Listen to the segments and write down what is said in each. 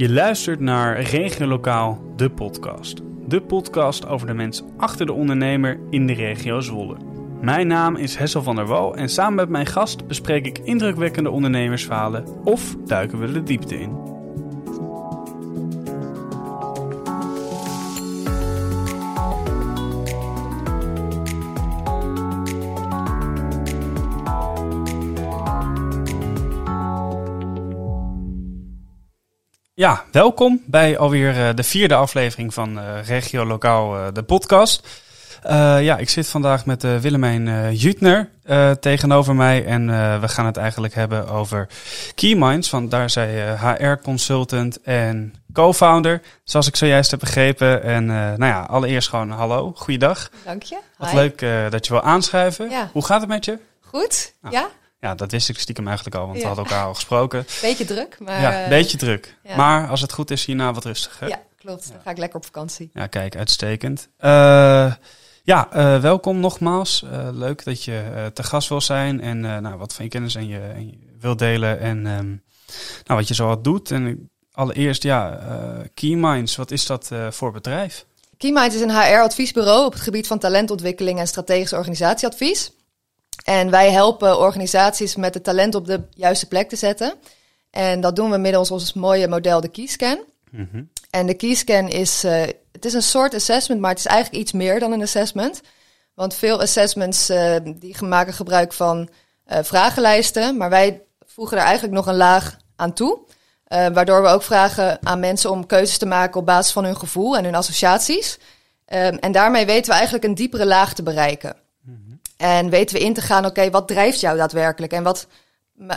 Je luistert naar Regio Lokaal, de podcast. De podcast over de mens achter de ondernemer in de regio Zwolle. Mijn naam is Hessel van der Wal en samen met mijn gast bespreek ik indrukwekkende ondernemersverhalen of duiken we de diepte in. Ja, welkom bij alweer uh, de vierde aflevering van uh, Regio Lokaal, uh, de podcast. ja, ik zit vandaag met Willemijn Jutner tegenover mij en we gaan het eigenlijk hebben over Keyminds, want daar zij HR-consultant en co-founder, zoals ik zojuist heb begrepen. En nou ja, allereerst gewoon hallo, goeiedag. Dank je. Wat leuk dat je wil aanschrijven. Ja. Hoe gaat het met je? Goed, ah. ja. Ja, dat wist ik stiekem eigenlijk al, want we hadden elkaar al gesproken. Beetje druk, maar... Ja, beetje druk. Maar als het goed is, hierna wat rustiger. Ja, klopt. Dan ga ik lekker op vakantie. Ja, kijk, uitstekend. Uh, ja, uh, welkom nogmaals. Uh, leuk dat je te gast wil zijn en nou, wat van je kennis en je, en je wil delen en um, nou, wat je zo wat doet. En allereerst, ja, Keyminds, wat is dat voor bedrijf? Keyminds is een HR-adviesbureau op het gebied van talentontwikkeling en strategisch organisatieadvies. En wij helpen organisaties met het talent op de juiste plek te zetten. En dat doen we middels ons mooie model, de Keyscan. Mm En de Keyscan is, uh, het is een soort assessment, maar het is eigenlijk iets meer dan een assessment. Want veel assessments uh, die maken gebruik van uh, vragenlijsten, maar wij voegen er eigenlijk nog een laag aan toe. waardoor we ook vragen aan mensen om keuzes te maken op basis van hun gevoel en hun associaties. Ehm, en daarmee weten we eigenlijk een diepere laag te bereiken. En weten we in te gaan, oké, wat drijft jou daadwerkelijk? En wat,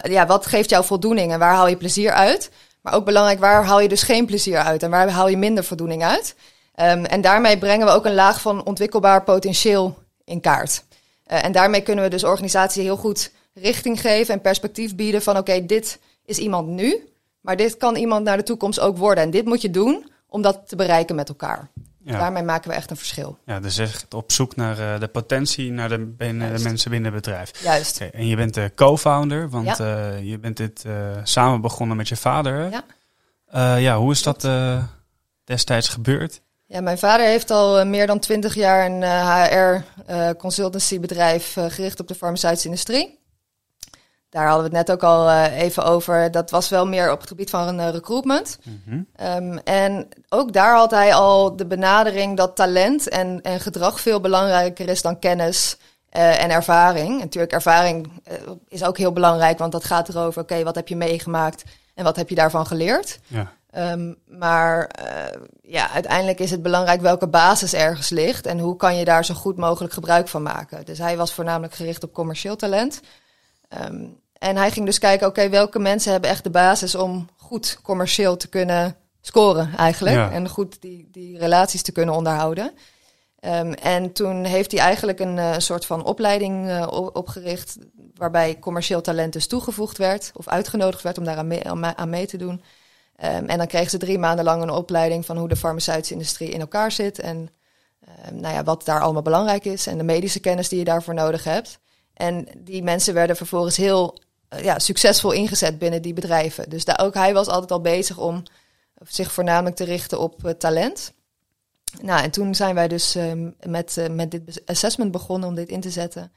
ja, wat geeft jou voldoening? En waar haal je plezier uit? Maar ook belangrijk, waar haal je dus geen plezier uit? En waar haal je minder voldoening uit? Um, en daarmee brengen we ook een laag van ontwikkelbaar potentieel in kaart. Uh, en daarmee kunnen we dus organisaties heel goed richting geven en perspectief bieden van oké, dit is iemand nu, maar dit kan iemand naar de toekomst ook worden. En dit moet je doen om dat te bereiken met elkaar. Ja. Daarmee maken we echt een verschil. Ja, dus echt op zoek naar uh, de potentie, naar de, binnen, de mensen binnen het bedrijf. Juist. Okay, en je bent de co-founder, want ja. uh, je bent dit uh, samen begonnen met je vader. Ja. ja, hoe is dat destijds gebeurd? Ja, mijn vader heeft al meer dan twintig jaar een HR-consultancybedrijf gericht op de farmaceutische industrie. Daar hadden we het net ook al uh, even over. Dat was wel meer op het gebied van uh, recruitment. Mm -hmm. um, en ook daar had hij al de benadering dat talent en, en gedrag veel belangrijker is dan kennis uh, en ervaring. En natuurlijk, ervaring is ook heel belangrijk, want dat gaat erover: oké, okay, wat heb je meegemaakt en wat heb je daarvan geleerd? Ja. Um, maar ja, uiteindelijk is het belangrijk welke basis ergens ligt en hoe kan je daar zo goed mogelijk gebruik van maken. Dus hij was voornamelijk gericht op commercieel talent. Um, en hij ging dus kijken, oké, welke mensen hebben echt de basis om goed commercieel te kunnen scoren eigenlijk. En goed die, die relaties te kunnen onderhouden. Um, en toen heeft hij eigenlijk een uh, soort van opleiding uh, opgericht, waarbij commercieel talent dus toegevoegd werd of uitgenodigd werd om daar aan mee, aan mee te doen. Um, en dan kregen ze drie maanden lang een opleiding van hoe de farmaceutische industrie in elkaar zit en um, nou ja, wat daar allemaal belangrijk is en de medische kennis die je daarvoor nodig hebt. En die mensen werden vervolgens heel eh, ja, succesvol ingezet binnen die bedrijven. Dus daar ook hij was altijd al bezig om zich voornamelijk te richten op uh, talent. Nou, en toen zijn wij dus uh, met, uh, met dit assessment begonnen om dit in te zetten.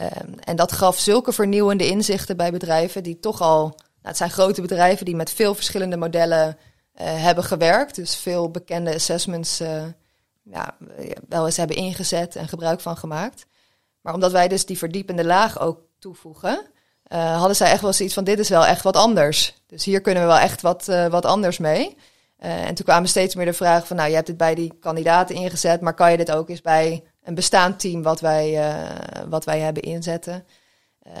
Um, en dat gaf zulke vernieuwende inzichten bij bedrijven die toch al, nou, het zijn grote bedrijven die met veel verschillende modellen hebben gewerkt. Dus veel bekende assessments ja, wel eens hebben ingezet en gebruik van gemaakt. Maar omdat wij dus die verdiepende laag ook toevoegen, uh, hadden zij echt wel zoiets van: dit is wel echt wat anders. Dus hier kunnen we wel echt wat, uh, wat anders mee. Uh, en toen kwamen steeds meer de vraag van: nou, je hebt het bij die kandidaten ingezet, maar kan je dit ook eens bij een bestaand team wat wij, wat wij hebben inzetten?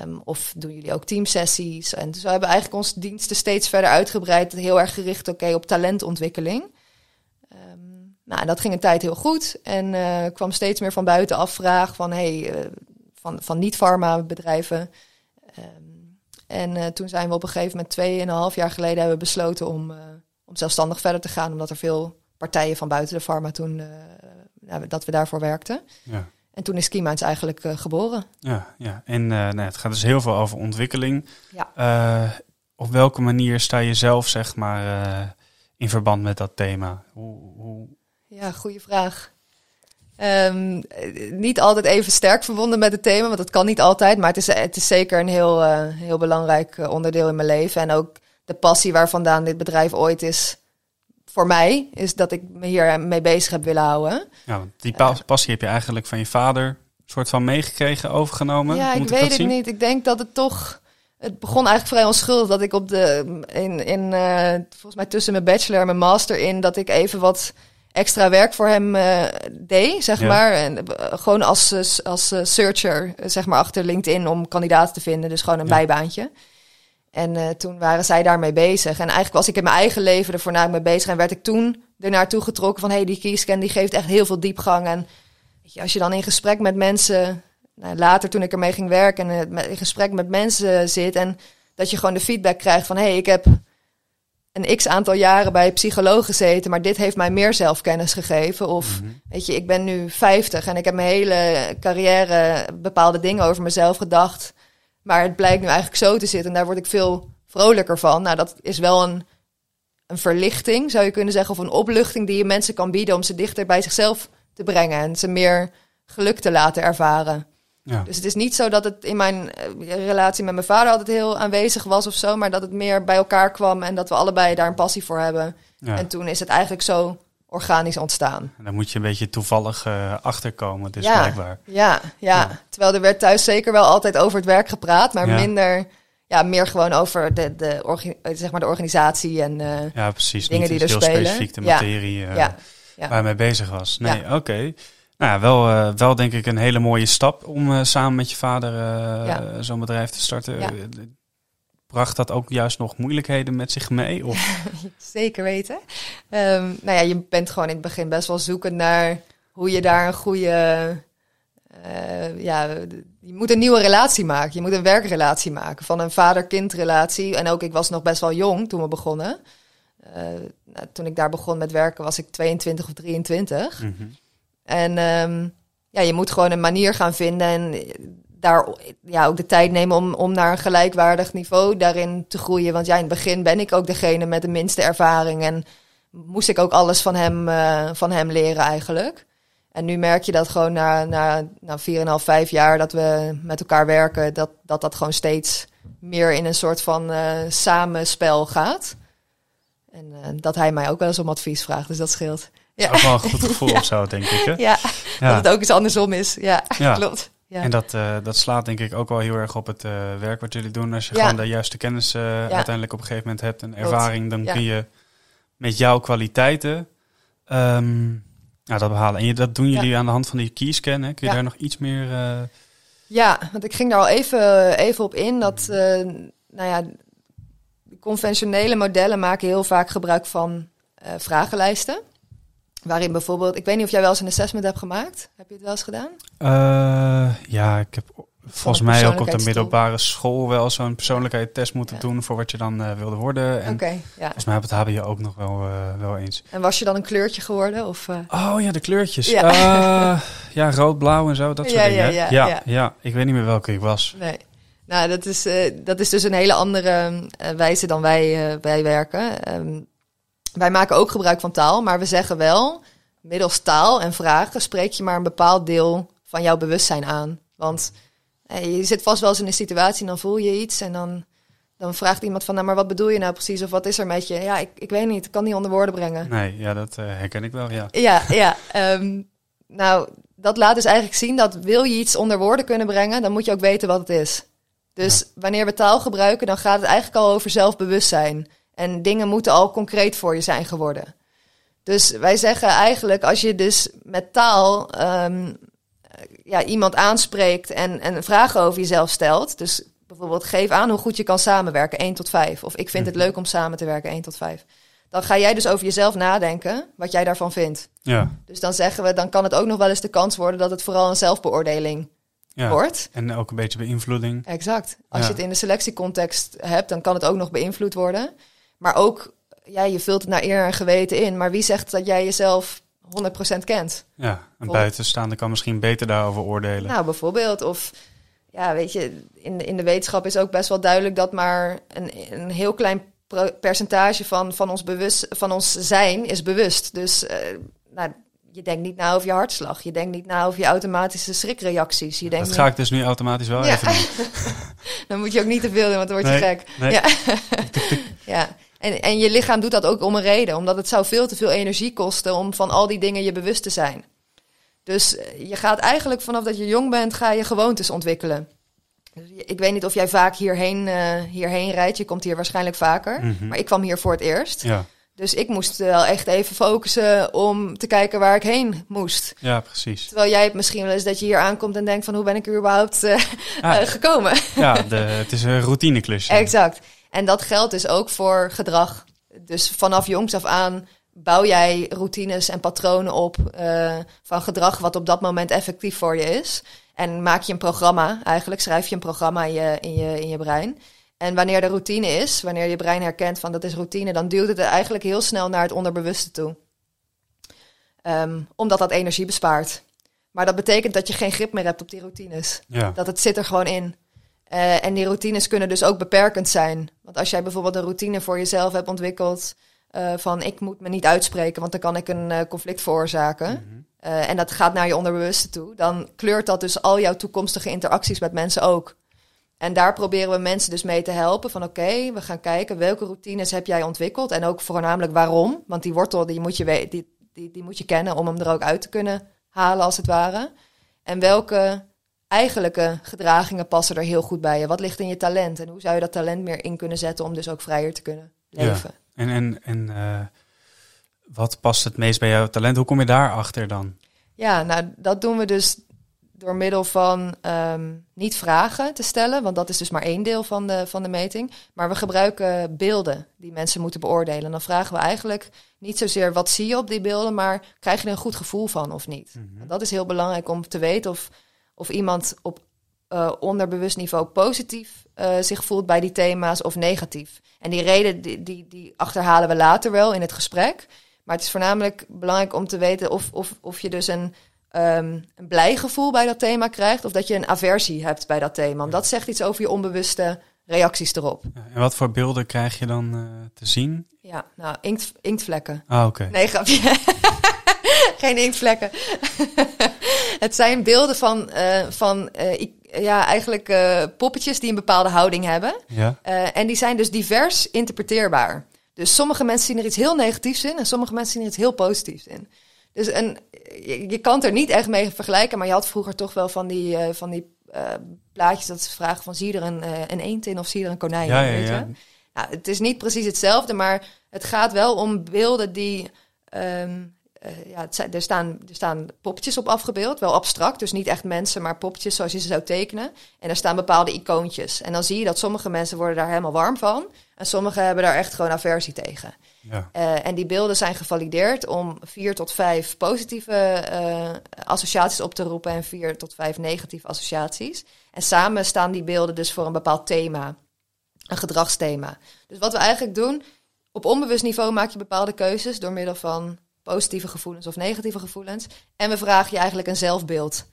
Um, of doen jullie ook teamsessies? En dus we hebben eigenlijk onze diensten steeds verder uitgebreid, heel erg gericht okay, op talentontwikkeling. Um, nou, en dat ging een tijd heel goed en kwam steeds meer van buitenaf vraag van: hey, van, van niet-pharma bedrijven. Um, en uh, toen zijn we op een gegeven moment tweeënhalf jaar geleden hebben we besloten om, uh, om zelfstandig verder te gaan, omdat er veel partijen van buiten de pharma toen uh, dat we daarvoor werkten. Ja. En toen is Keyminds eigenlijk geboren. Ja, ja. en nou, het gaat dus heel veel over ontwikkeling. Ja. op welke manier sta je zelf, zeg maar, in verband met dat thema? Hoe, hoe... Ja, goede vraag. Um, niet altijd even sterk verbonden met het thema, want dat kan niet altijd. Maar het is, het is zeker een heel, uh, heel belangrijk onderdeel in mijn leven. En ook de passie waar vandaan dit bedrijf ooit is voor mij, is dat ik me hier mee bezig heb willen houden. Ja, want die passie heb je eigenlijk van je vader soort van meegekregen, overgenomen? Ja, ik weet het niet. Ik denk dat het toch... Het begon eigenlijk vrij onschuldig dat ik op de... In, in, uh, volgens mij tussen mijn bachelor en mijn master in... dat ik even wat extra werk voor hem uh, deed, zeg maar. En uh, gewoon als, als searcher, zeg maar, achter LinkedIn om kandidaten te vinden. Dus gewoon een ja. bijbaantje. En toen waren zij daarmee bezig. En eigenlijk was ik in mijn eigen leven er voornamelijk mee bezig. En werd ik toen er naartoe getrokken van... hé, hey, die kiescan die geeft echt heel veel diepgang. En weet je, als je dan in gesprek met mensen... Nou, later toen ik ermee ging werken... en in gesprek met mensen zit... en dat je gewoon de feedback krijgt van... hé, hey, ik heb een x aantal jaren bij psycholoog gezeten... maar dit heeft mij meer zelfkennis gegeven. Of, mm -hmm. weet je, ik ben nu 50 en ik heb mijn hele carrière... bepaalde dingen over mezelf gedacht... Maar het blijkt nu eigenlijk zo te zitten en daar word ik veel vrolijker van. Nou, dat is wel een, een verlichting, zou je kunnen zeggen, of een opluchting die je mensen kan bieden om ze dichter bij zichzelf te brengen en ze meer geluk te laten ervaren. Ja. Dus het is niet zo dat het in mijn relatie met mijn vader altijd heel aanwezig was of zo, maar dat het meer bij elkaar kwam en dat we allebei daar een passie voor hebben. Ja. En toen is het eigenlijk zo organisch ontstaan. En dan moet je een beetje toevallig uh, achterkomen, dus ja, blijkbaar. Ja, ja, ja, terwijl er werd thuis zeker wel altijd over het werk gepraat, maar minder, ja, meer gewoon over de, de, zeg maar de organisatie en uh, ja, precies. dingen die er heel spelen. specifiek de materie uh, ja. waar je mee bezig was. Nee, oké. Okay. Nou ja, wel, wel denk ik een hele mooie stap om samen met je vader zo'n bedrijf te starten bracht dat ook juist nog moeilijkheden met zich mee? Of? Zeker weten. Um, nou ja, je bent gewoon in het begin best wel zoekend naar hoe je daar een goede. Uh, ja, je moet een nieuwe relatie maken. Je moet een werkrelatie maken. Van een vader-kind relatie. En ook, ik was nog best wel jong toen we begonnen. Uh, nou, toen ik daar begon met werken was ik 22 of 23. Mm -hmm. En um, ja, je moet gewoon een manier gaan vinden. En daar ja, ook de tijd nemen om, om naar een gelijkwaardig niveau daarin te groeien. Want ja, in het begin ben ik ook degene met de minste ervaring. En moest ik ook alles van hem, uh, van hem leren eigenlijk. En nu merk je dat gewoon na, na, na 4,5, 5 jaar dat we met elkaar werken, dat dat, dat gewoon steeds meer in een soort van uh, samenspel gaat. En uh, dat hij mij ook wel eens om advies vraagt, dus dat scheelt. Ja. Ook wel een goed gevoel ja. of zo, denk ik. Hè? Ja, ja, dat het ook eens andersom is. Ja, klopt. Ja. En dat, uh, dat slaat denk ik ook wel heel erg op het uh, werk wat jullie doen. Als je gewoon de juiste kennis uh, uiteindelijk op een gegeven moment hebt en ervaring, dan kun je met jouw kwaliteiten um, ja, dat behalen. En je, dat doen jullie aan de hand van die keyscan. Hè? Kun je daar nog iets meer... Ja, want ik ging daar al even, even op in. Dat, nou ja, conventionele modellen maken heel vaak gebruik van vragenlijsten. Waarin bijvoorbeeld, ik weet niet of jij wel eens een assessment hebt gemaakt. Heb je het wel eens gedaan? Uh, ja, ik heb volgens mij ook op de middelbare school wel zo'n persoonlijkheidstest moeten ja. doen voor wat je dan uh, wilde worden. En okay, ja. volgens mij heb het HBO ook nog wel, uh, wel eens. En was je dan een kleurtje geworden? Of, Oh ja, de kleurtjes. Ja, ja rood, blauw en zo, dat soort dingen. Ja ja, ja, ik weet niet meer welke ik was. Nee. Nou, dat is, dat is dus een hele andere wijze dan wij, wij werken. Um, wij maken ook gebruik van taal, maar we zeggen wel, middels taal en vragen spreek je maar een bepaald deel van jouw bewustzijn aan. Want je zit vast wel eens in een situatie en dan voel je iets en dan, dan vraagt iemand van, nou, maar wat bedoel je nou precies? Of wat is er met je? Ja, ik, ik weet niet, ik kan niet onder woorden brengen. Nee, ja, dat uh, herken ik wel, ja. Ja, ja. Um, nou, dat laat dus eigenlijk zien dat wil je iets onder woorden kunnen brengen, dan moet je ook weten wat het is. Dus ja. wanneer we taal gebruiken, dan gaat het eigenlijk al over zelfbewustzijn. En dingen moeten al concreet voor je zijn geworden. Dus wij zeggen eigenlijk, als je dus met taal um, ja, iemand aanspreekt en, en vragen over jezelf stelt. Dus bijvoorbeeld geef aan hoe goed je kan samenwerken, 1 tot 5. Of ik vind het mhm. leuk om samen te werken, 1 tot 5. Dan ga jij dus over jezelf nadenken, wat jij daarvan vindt. Ja. Dus dan zeggen we, dan kan het ook nog wel eens de kans worden dat het vooral een zelfbeoordeling ja. wordt. En ook een beetje beïnvloeding. Exact. Als ja. je het in de selectiecontext hebt, dan kan het ook nog beïnvloed worden. Maar ook, ja, je vult het naar eer en geweten in. Maar wie zegt dat jij jezelf 100% kent? Ja, een buitenstaander kan misschien beter daarover oordelen. Nou, bijvoorbeeld. Of ja, weet je, in de, in de wetenschap is ook best wel duidelijk dat maar een, een heel klein percentage van, van, ons bewust, van ons zijn is bewust. Dus uh, nou, je denkt niet na over je hartslag. Je denkt niet na over je automatische schrikreacties. Je denkt dat ga ik dus nu automatisch wel ja. even doen. dan moet je ook niet te veel doen, want dan word je nee, gek. Nee. Ja. ja. En, en je lichaam doet dat ook om een reden. Omdat het zou veel te veel energie kosten om van al die dingen je bewust te zijn. Dus eh, je gaat eigenlijk vanaf dat je jong bent, ga je gewoontes ontwikkelen. Dus ik weet niet of jij vaak hierheen, uh, hierheen rijdt. Je komt hier waarschijnlijk vaker. Mm -hmm. Maar ik kwam hier voor het eerst. Ja. Dus ik moest wel echt even focussen om te kijken waar ik heen moest. Ja, precies. Terwijl jij het misschien wel eens dat je hier aankomt en denkt van hoe ben ik er überhaupt uh, ah, gekomen? Ja, de, het is een routineklusje. exact. En dat geldt dus ook voor gedrag. Dus vanaf jongs af aan bouw jij routines en patronen op uh, van gedrag wat op dat moment effectief voor je is. En maak je een programma, eigenlijk schrijf je een programma in je, in je, in je brein. En wanneer de routine is, wanneer je brein herkent van dat is routine, dan duwt het eigenlijk heel snel naar het onderbewuste toe. Um, omdat dat energie bespaart. Maar dat betekent dat je geen grip meer hebt op die routines. Ja. Dat het zit er gewoon in. Uh, en die routines kunnen dus ook beperkend zijn. Want als jij bijvoorbeeld een routine voor jezelf hebt ontwikkeld uh, van ik moet me niet uitspreken, want dan kan ik een uh, conflict veroorzaken. Mm -hmm. uh, en dat gaat naar je onderbewuste toe. Dan kleurt dat dus al jouw toekomstige interacties met mensen ook. En daar proberen we mensen dus mee te helpen. Van oké, okay, we gaan kijken welke routines heb jij ontwikkeld. En ook voornamelijk waarom. Want die wortel die moet, je die, die, die moet je kennen om hem er ook uit te kunnen halen als het ware. En welke eigenlijke gedragingen passen er heel goed bij je? Wat ligt in je talent? En hoe zou je dat talent meer in kunnen zetten om dus ook vrijer te kunnen leven? Ja. En, en, en uh, wat past het meest bij jouw talent? Hoe kom je daarachter dan? Ja, nou dat doen we dus door middel van um, niet vragen te stellen, want dat is dus maar één deel van de, van de meting. Maar we gebruiken beelden die mensen moeten beoordelen. En dan vragen we eigenlijk niet zozeer wat zie je op die beelden, maar krijg je er een goed gevoel van of niet. Mm -hmm. Dat is heel belangrijk om te weten of, of iemand op uh, onderbewust niveau positief uh, zich voelt bij die thema's of negatief. En die reden die, die, die achterhalen we later wel in het gesprek. Maar het is voornamelijk belangrijk om te weten of, of, of je dus een, um, een blij gevoel bij dat thema krijgt of dat je een aversie hebt bij dat thema. Want dat zegt iets over je onbewuste reacties erop. En wat voor beelden krijg je dan uh, te zien? Ja, nou, inkt, inktvlekken. Ah, oké. Okay. Nee, grapje. Geen inktvlekken. het zijn beelden van, uh, van uh, ja, eigenlijk uh, poppetjes die een bepaalde houding hebben. Ja. En die zijn dus divers interpreteerbaar. Dus sommige mensen zien er iets heel negatiefs in en sommige mensen zien er iets heel positiefs in. Dus een, je, je kan het er niet echt mee vergelijken, maar je had vroeger toch wel van die, van die plaatjes dat ze vragen van zie je er een, een eend in of zie je er een konijn in, ja, weet ja. je? Nou, het is niet precies hetzelfde, maar het gaat wel om beelden die... Um, uh, ja, zijn, er, staan, er staan poppetjes op afgebeeld, wel abstract, dus niet echt mensen, maar poppetjes zoals je ze zou tekenen. En er staan bepaalde icoontjes. En dan zie je dat sommige mensen worden daar helemaal warm van en sommigen hebben daar echt gewoon aversie tegen. Ja. Uh, en die beelden zijn gevalideerd om vier tot vijf positieve uh, associaties op te roepen en vier tot vijf negatieve associaties. En samen staan die beelden dus voor een bepaald thema, een gedragsthema. Dus wat we eigenlijk doen, op onbewust niveau maak je bepaalde keuzes door middel van positieve gevoelens of negatieve gevoelens. En we vragen je eigenlijk een zelfbeeld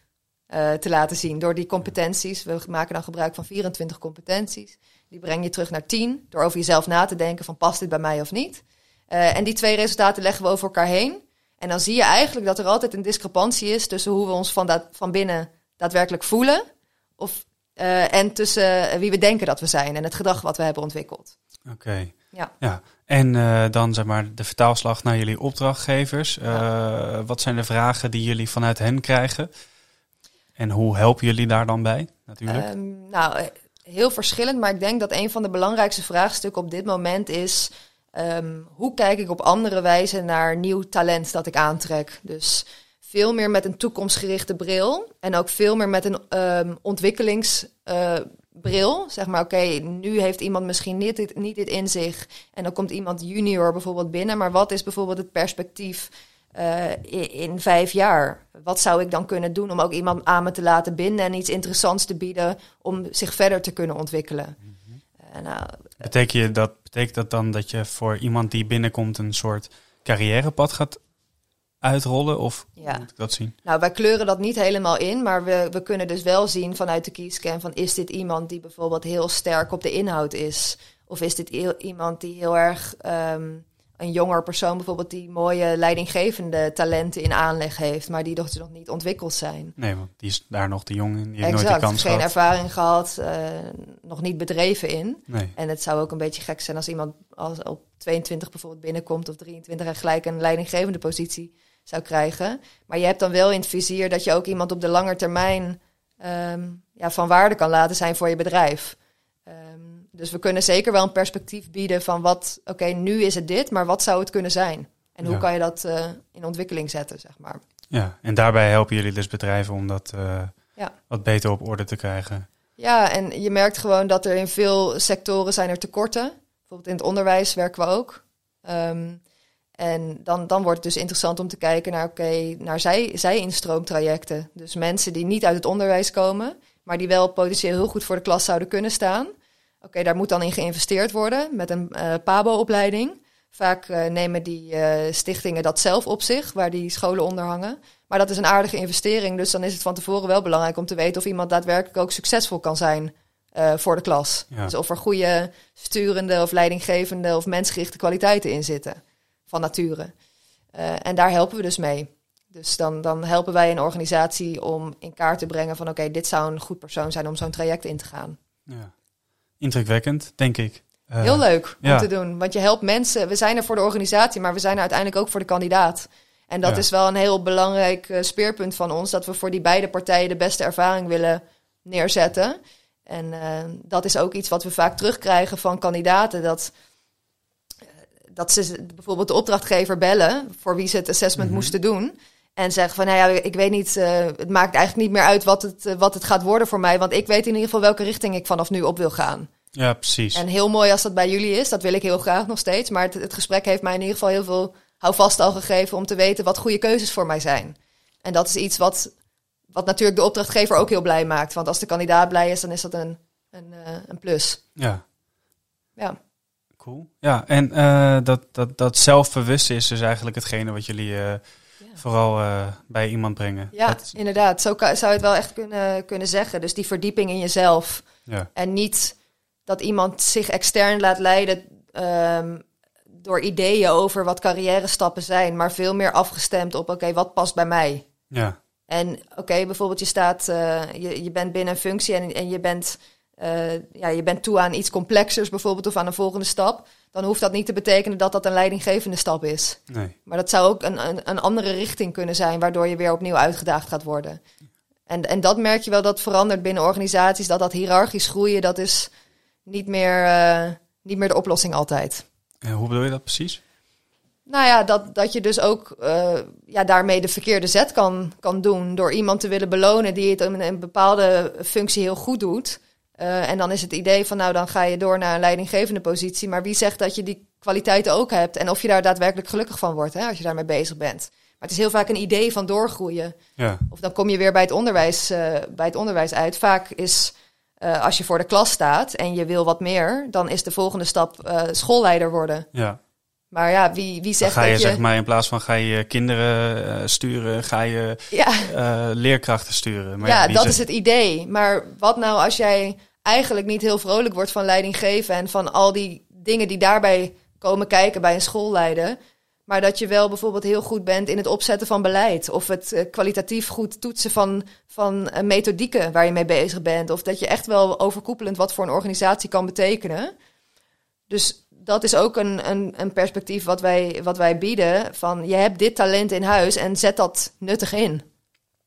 uh, te laten zien door die competenties. We maken dan gebruik van 24 competenties. Die breng je terug naar 10 door over jezelf na te denken van past dit bij mij of niet. Uh, en die twee resultaten leggen we over elkaar heen. En dan zie je eigenlijk dat er altijd een discrepantie is tussen hoe we ons van, dat, van binnen daadwerkelijk voelen of, uh, en tussen wie we denken dat we zijn en het gedrag wat we hebben ontwikkeld. Oké. Okay. Ja. ja. En uh, dan zeg maar de vertaalslag naar jullie opdrachtgevers. Ja. Wat zijn de vragen die jullie vanuit hen krijgen? En hoe helpen jullie daar dan bij, natuurlijk? Um, nou, heel verschillend. Maar ik denk dat een van de belangrijkste vraagstukken op dit moment is... Um, hoe kijk ik op andere wijze naar nieuw talent dat ik aantrek? Dus veel meer met een toekomstgerichte bril. En ook veel meer met een um, ontwikkelings... Bril. Zeg maar, oké, okay, nu heeft iemand misschien niet dit, niet dit in zich. En dan komt iemand junior bijvoorbeeld binnen. Maar wat is bijvoorbeeld het perspectief uh, in, in, vijf jaar? Wat zou ik dan kunnen doen om ook iemand aan me te laten binden en iets interessants te bieden om zich verder te kunnen ontwikkelen? Mm-hmm. Uh, nou, betekent, dat, betekent dat dan dat je voor iemand die binnenkomt een soort carrièrepad gaat uitrollen? Of ja. moet ik dat zien? Nou, wij kleuren dat niet helemaal in, maar we, we kunnen dus wel zien vanuit de kiescan van is dit iemand die bijvoorbeeld heel sterk op de inhoud is? Of is dit iemand die heel erg ehm, een jonger persoon bijvoorbeeld die mooie leidinggevende talenten in aanleg heeft, maar die nog, nog niet ontwikkeld zijn. Nee, want die is daar nog te jong in. Die heeft nooit Exact, kans geen gehad. ervaring gehad, eh, nog niet bedreven in. Nee, En het zou ook een beetje gek zijn als iemand als op 22 bijvoorbeeld binnenkomt of 23 en gelijk een leidinggevende positie zou krijgen. Maar je hebt dan wel in het vizier dat je ook iemand op de lange termijn ehm, ja, van waarde kan laten zijn voor je bedrijf. Ehm, dus we kunnen zeker wel een perspectief bieden van wat, oké, nu is het dit, maar wat zou het kunnen zijn? En hoe Ja. kan je dat eh, in ontwikkeling zetten, zeg maar. ja. En daarbij helpen jullie dus bedrijven om dat eh, Ja. wat beter op orde te krijgen. Ja, en je merkt gewoon dat er in veel sectoren zijn er tekorten. Bijvoorbeeld in het onderwijs werken we ook. Ehm, en dan, dan wordt het dus interessant om te kijken naar, oké, naar zij, zij-instroomtrajecten. Dus mensen die niet uit het onderwijs komen, maar die wel potentieel heel goed voor de klas zouden kunnen staan. Oké, daar moet dan in geïnvesteerd worden met een eh, PABO-opleiding. Vaak eh, nemen die eh, stichtingen dat zelf op zich, waar die scholen onder hangen. Maar dat is een aardige investering, dus dan is het van tevoren wel belangrijk om te weten of iemand daadwerkelijk ook succesvol kan zijn voor de klas. Ja. Dus of er goede sturende of leidinggevende of mensgerichte kwaliteiten in zitten van nature. Eh, en daar helpen we dus mee. Dus dan, dan helpen wij een organisatie om in kaart te brengen van oké, dit zou een goed persoon zijn om zo'n traject in te gaan. Ja. Indrukwekkend, denk ik. Eh, Heel leuk om ja. te doen. Want je helpt mensen. We zijn er voor de organisatie, maar we zijn er uiteindelijk ook voor de kandidaat. En dat Ja. is wel een heel belangrijk eh, speerpunt van ons. Dat we voor die beide partijen de beste ervaring willen neerzetten. En dat is ook iets wat we vaak terugkrijgen van kandidaten. Dat, dat ze bijvoorbeeld de opdrachtgever bellen voor wie ze het assessment Mhm. moesten doen. En zeggen van, nou ja, ik weet niet, eh, het maakt eigenlijk niet meer uit wat het, eh, wat het gaat worden voor mij. Want ik weet in ieder geval welke richting ik vanaf nu op wil gaan. Ja, precies. En heel mooi als dat bij jullie is, dat wil ik heel graag nog steeds. Maar het, het gesprek heeft mij in ieder geval heel veel houvast al gegeven om te weten wat goede keuzes voor mij zijn. En dat is iets wat, wat natuurlijk de opdrachtgever ook heel blij maakt. Want als de kandidaat blij is, dan is dat een, een, eh, een plus. Ja, Ja. Cool. Ja, en eh, dat, dat, dat zelfbewuste is dus eigenlijk hetgene wat jullie eh, vooral eh, bij iemand brengen. Ja, Dat- inderdaad. Zo zou je het wel echt kunnen, kunnen zeggen. Dus die verdieping in jezelf. ja. En niet dat iemand zich extern laat leiden ehm, door ideeën over wat carrière stappen zijn. Maar veel meer afgestemd op, oké, wat past bij mij? ja, En oké, bijvoorbeeld je staat, eh, je, je bent binnen een functie en, en je bent, eh, ja, je bent toe aan iets complexers bijvoorbeeld of aan een volgende stap. Dan hoeft dat niet te betekenen dat dat een leidinggevende stap is. nee. Maar dat zou ook een, een, een andere richting kunnen zijn, waardoor je weer opnieuw uitgedaagd gaat worden. En, en dat merk je wel dat verandert binnen organisaties, dat dat hiërarchisch groeien, dat is niet meer, eh, niet meer de oplossing altijd. En hoe bedoel je dat precies? Nou ja, dat, dat je dus ook eh, ja, daarmee de verkeerde zet kan, kan doen. Door iemand te willen belonen die het in een bepaalde functie heel goed doet. Eh, en dan is het idee van, nou, dan ga je door naar een leidinggevende positie. Maar wie zegt dat je die kwaliteiten ook hebt? En of je daar daadwerkelijk gelukkig van wordt, hè, als je daarmee bezig bent. Maar het is heel vaak een idee van doorgroeien. Ja, Of dan kom je weer bij het onderwijs, eh, bij het onderwijs uit. Vaak is, eh, als je voor de klas staat en je wil wat meer... dan is de volgende stap schoolleider worden. ja. Maar ja, wie, wie Dan zegt ga je, dat je... zeg maar in plaats van ga je kinderen sturen, ga je Ja, leerkrachten sturen. Maar ja, dat zegt- is het idee. Maar wat nou als jij eigenlijk niet heel vrolijk wordt van leiding geven en van al die dingen die daarbij komen kijken bij een schoolleider, maar dat je wel bijvoorbeeld heel goed bent in het opzetten van beleid of het eh, kwalitatief goed toetsen van, van eh, methodieken waar je mee bezig bent, of dat je echt wel overkoepelend wat voor een organisatie kan betekenen. Dus dat is ook een, een, een perspectief wat wij, wat wij bieden. Van je hebt dit talent in huis en zet dat nuttig in.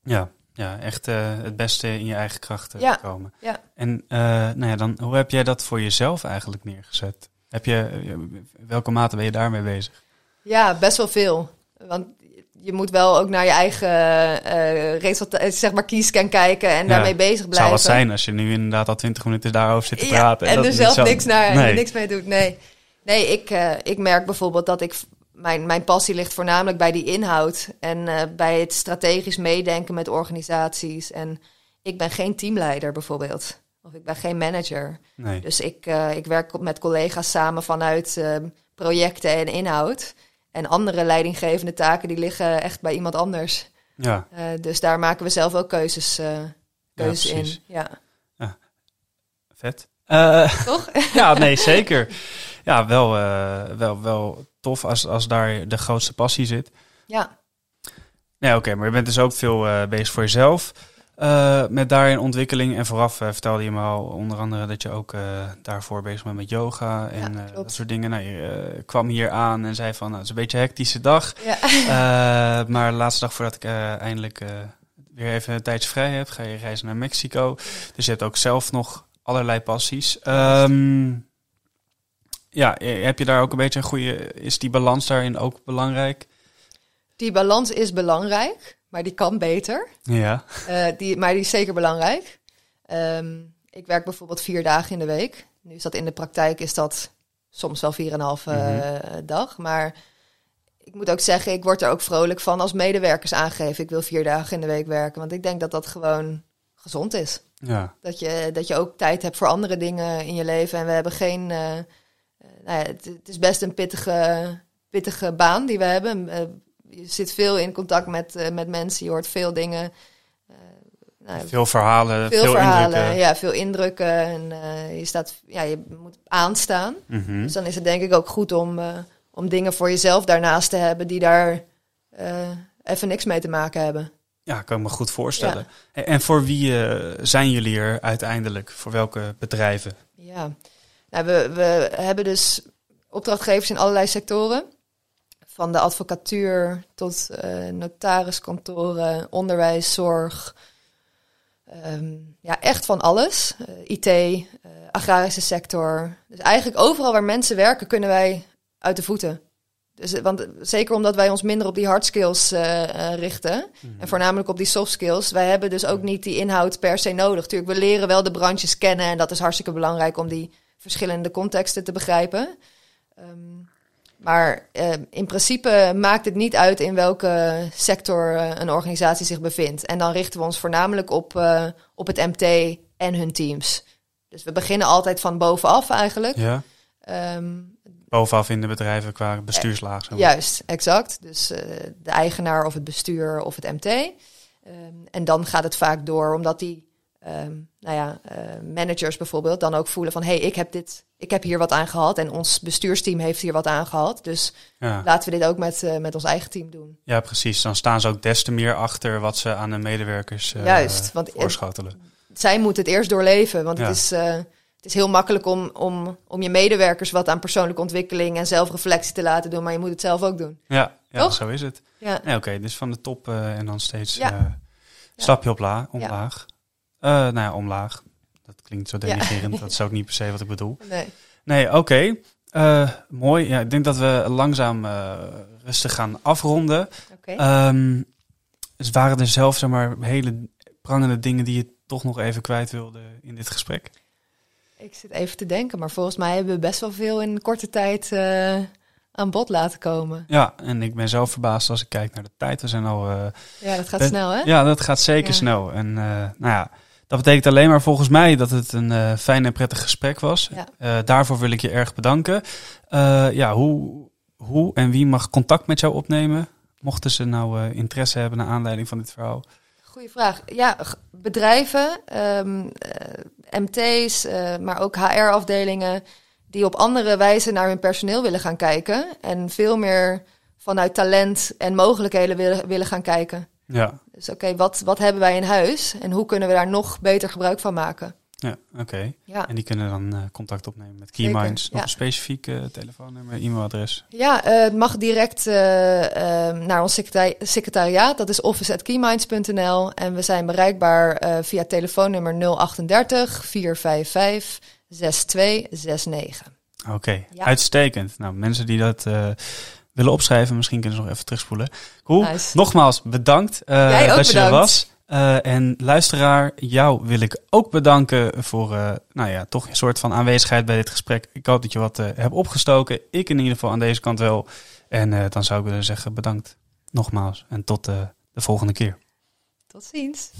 Ja, ja echt eh, het beste in je eigen krachten Ja. komen. Ja. En eh, nou ja, dan, hoe heb jij dat voor jezelf eigenlijk neergezet? Heb je, welke mate ben je daarmee bezig? Ja, best wel veel. Want je moet wel ook naar je eigen resultaat, zeg maar, kiescan kijken en Ja, daarmee bezig Het blijven. zou wat zijn als je nu inderdaad al twintig minuten daarover zit te Ja, praten. en er zelf niks, naar, Nee. niks mee doet. Nee, nee ik, ik merk bijvoorbeeld dat ik... Mijn, mijn passie ligt voornamelijk bij die inhoud. En eh, bij het strategisch meedenken met organisaties. En ik ben geen teamleider bijvoorbeeld. Of ik ben geen manager. Nee. Dus ik, eh, ik werk met collega's samen vanuit eh, projecten en inhoud. En andere leidinggevende taken die liggen echt bij iemand anders. Ja, Eh, dus daar maken we zelf ook keuzes, keuzes in. Ja. vet. Eh, toch? ja, nee, zeker. Ja, wel, eh, wel, wel tof als, als daar de grootste passie zit. Ja, Nee, oké, maar je bent dus ook veel eh, bezig voor jezelf. eh, met daarin ontwikkeling. En vooraf vertelde je me al onder andere dat je ook daarvoor bezig bent met yoga en dat soort dingen. Nou, je kwam hier aan en zei van, nou, het is een beetje een hectische dag. ja. Maar de laatste dag voordat ik eindelijk weer even een tijdje vrij heb, ga je reizen naar Mexico. Dus je hebt ook zelf nog allerlei passies. Ehm, ja, eh, heb je daar ook een beetje een goede... Is die balans daarin ook belangrijk? Die balans is belangrijk, maar die kan beter. Ja. Eh, die, maar die is zeker belangrijk. Ehm, ik werk bijvoorbeeld vier dagen in de week. Nu is dat in de praktijk is dat soms wel vier en een half eh, dag. Maar ik moet ook zeggen, ik word er ook vrolijk van als medewerkers aangeven. Ik wil vier dagen in de week werken. Want ik denk dat dat gewoon gezond is. Ja. Dat je, dat je ook tijd hebt voor andere dingen in je leven. En we hebben geen. Nou ja, het, het is best een pittige, pittige baan die we hebben. Eh, je zit veel in contact met, eh, met mensen. Je hoort veel dingen. eh, nou Veel verhalen, veel, veel, verhalen. indrukken. Ja, veel indrukken. En eh, je, staat, ja, je moet aanstaan. Mhm. Dus dan is het denk ik ook goed om, eh, om dingen voor jezelf daarnaast te hebben die daar eh, even niks mee te maken hebben. Ja, kan ik me goed voorstellen. En, en voor wie eh, zijn jullie er uiteindelijk? Voor welke bedrijven? Ja, nou, we, we hebben dus opdrachtgevers in allerlei sectoren. Van de advocatuur tot eh, notariskantoren, onderwijs, zorg. Ehm, ja, echt van alles. Eh, IT, eh, agrarische sector. Dus eigenlijk overal waar mensen werken kunnen wij uit de voeten. Dus, want zeker omdat wij ons minder op die hard skills richten. En voornamelijk op die soft skills. Wij hebben dus ook niet die inhoud per se nodig. Tuurlijk, we leren wel de branches kennen. En dat is hartstikke belangrijk om die verschillende contexten te begrijpen. Ehm, maar eh, in principe maakt het niet uit in welke sector eh, een organisatie zich bevindt. En dan richten we ons voornamelijk op, eh, op het MT en hun teams. Dus we beginnen altijd van bovenaf eigenlijk. Ja. Ehm, Bovenaf in de bedrijven qua bestuurslaag. Zo. Juist, exact. Dus de eigenaar of het bestuur of het MT. Ehm, en dan gaat het vaak door, omdat die ehm, nou ja, eh, managers bijvoorbeeld dan ook voelen van... hé, hey, ik heb dit, ik heb hier wat aan gehad en ons bestuursteam heeft hier wat aan gehad. Dus Ja. laten we dit ook met, eh, met ons eigen team doen. ja, precies. Dan staan ze ook des te meer achter wat ze aan de medewerkers eh, Juist, want- voorschotelen. Zij moeten het eerst doorleven, want Ja. het, is, het is heel makkelijk om, om, om je medewerkers wat aan persoonlijke ontwikkeling en zelfreflectie te laten doen, maar je moet het zelf ook doen. Ja, ja Toch? zo is het. Ja, Nee, Oké, dus van de top en dan steeds Ja. eh, stapje op la, omlaag. Eh, nou ja, omlaag. Dat klinkt zo Ja. denigrerend. Dat is ook niet per se wat ik bedoel. nee. Nee, oké. Eh, mooi. Ja, ik denk dat we langzaam eh, rustig gaan afronden. Oké. Ehm, dus waren er zelf zeg maar, hele prangende dingen die je toch nog even kwijt wilde in dit gesprek? Ik zit even te denken, maar volgens mij hebben we best wel veel in korte tijd aan bod laten komen. Ja, en ik ben zelf verbaasd als ik kijk naar de tijd. We zijn al... Ja, dat gaat snel, hè? Ja, dat gaat zeker Ja. snel. En nou ja, dat betekent alleen maar volgens mij dat het een eh, fijn en prettig gesprek was. Ja. Eh, daarvoor wil ik je erg bedanken. Eh, ja, hoe, hoe en wie mag contact met jou opnemen? Mochten ze nou interesse hebben naar aanleiding van dit verhaal. Goeie vraag. Ja, bedrijven, ehm, MT's, eh, maar ook HR-afdelingen die op andere wijze naar hun personeel willen gaan kijken en veel meer vanuit talent en mogelijkheden willen, willen gaan kijken. Ja, Dus oké, wat, wat hebben wij in huis en hoe kunnen we daar nog beter gebruik van maken? ja oké. Ja, En die kunnen dan eh, contact opnemen met Keyminds. Nog ja. een specifiek eh, telefoonnummer, e-mailadres. ja eh, het mag direct naar ons secretari- secretariaat. Dat is office.keyminds.nl. En we zijn bereikbaar via telefoonnummer 038 455 6269. Oké, Ja. uitstekend. Nou, mensen die dat willen opschrijven, misschien kunnen ze nog even terugspoelen. Cool. Nice. Nogmaals, bedankt eh, dat je er was. Eh, en luisteraar, jou wil ik ook bedanken voor eh, nou ja, toch een soort van aanwezigheid bij dit gesprek. Ik hoop dat je wat hebt opgestoken. Ik in ieder geval aan deze kant wel. En dan zou ik willen zeggen bedankt nogmaals. En tot de volgende keer. Tot ziens.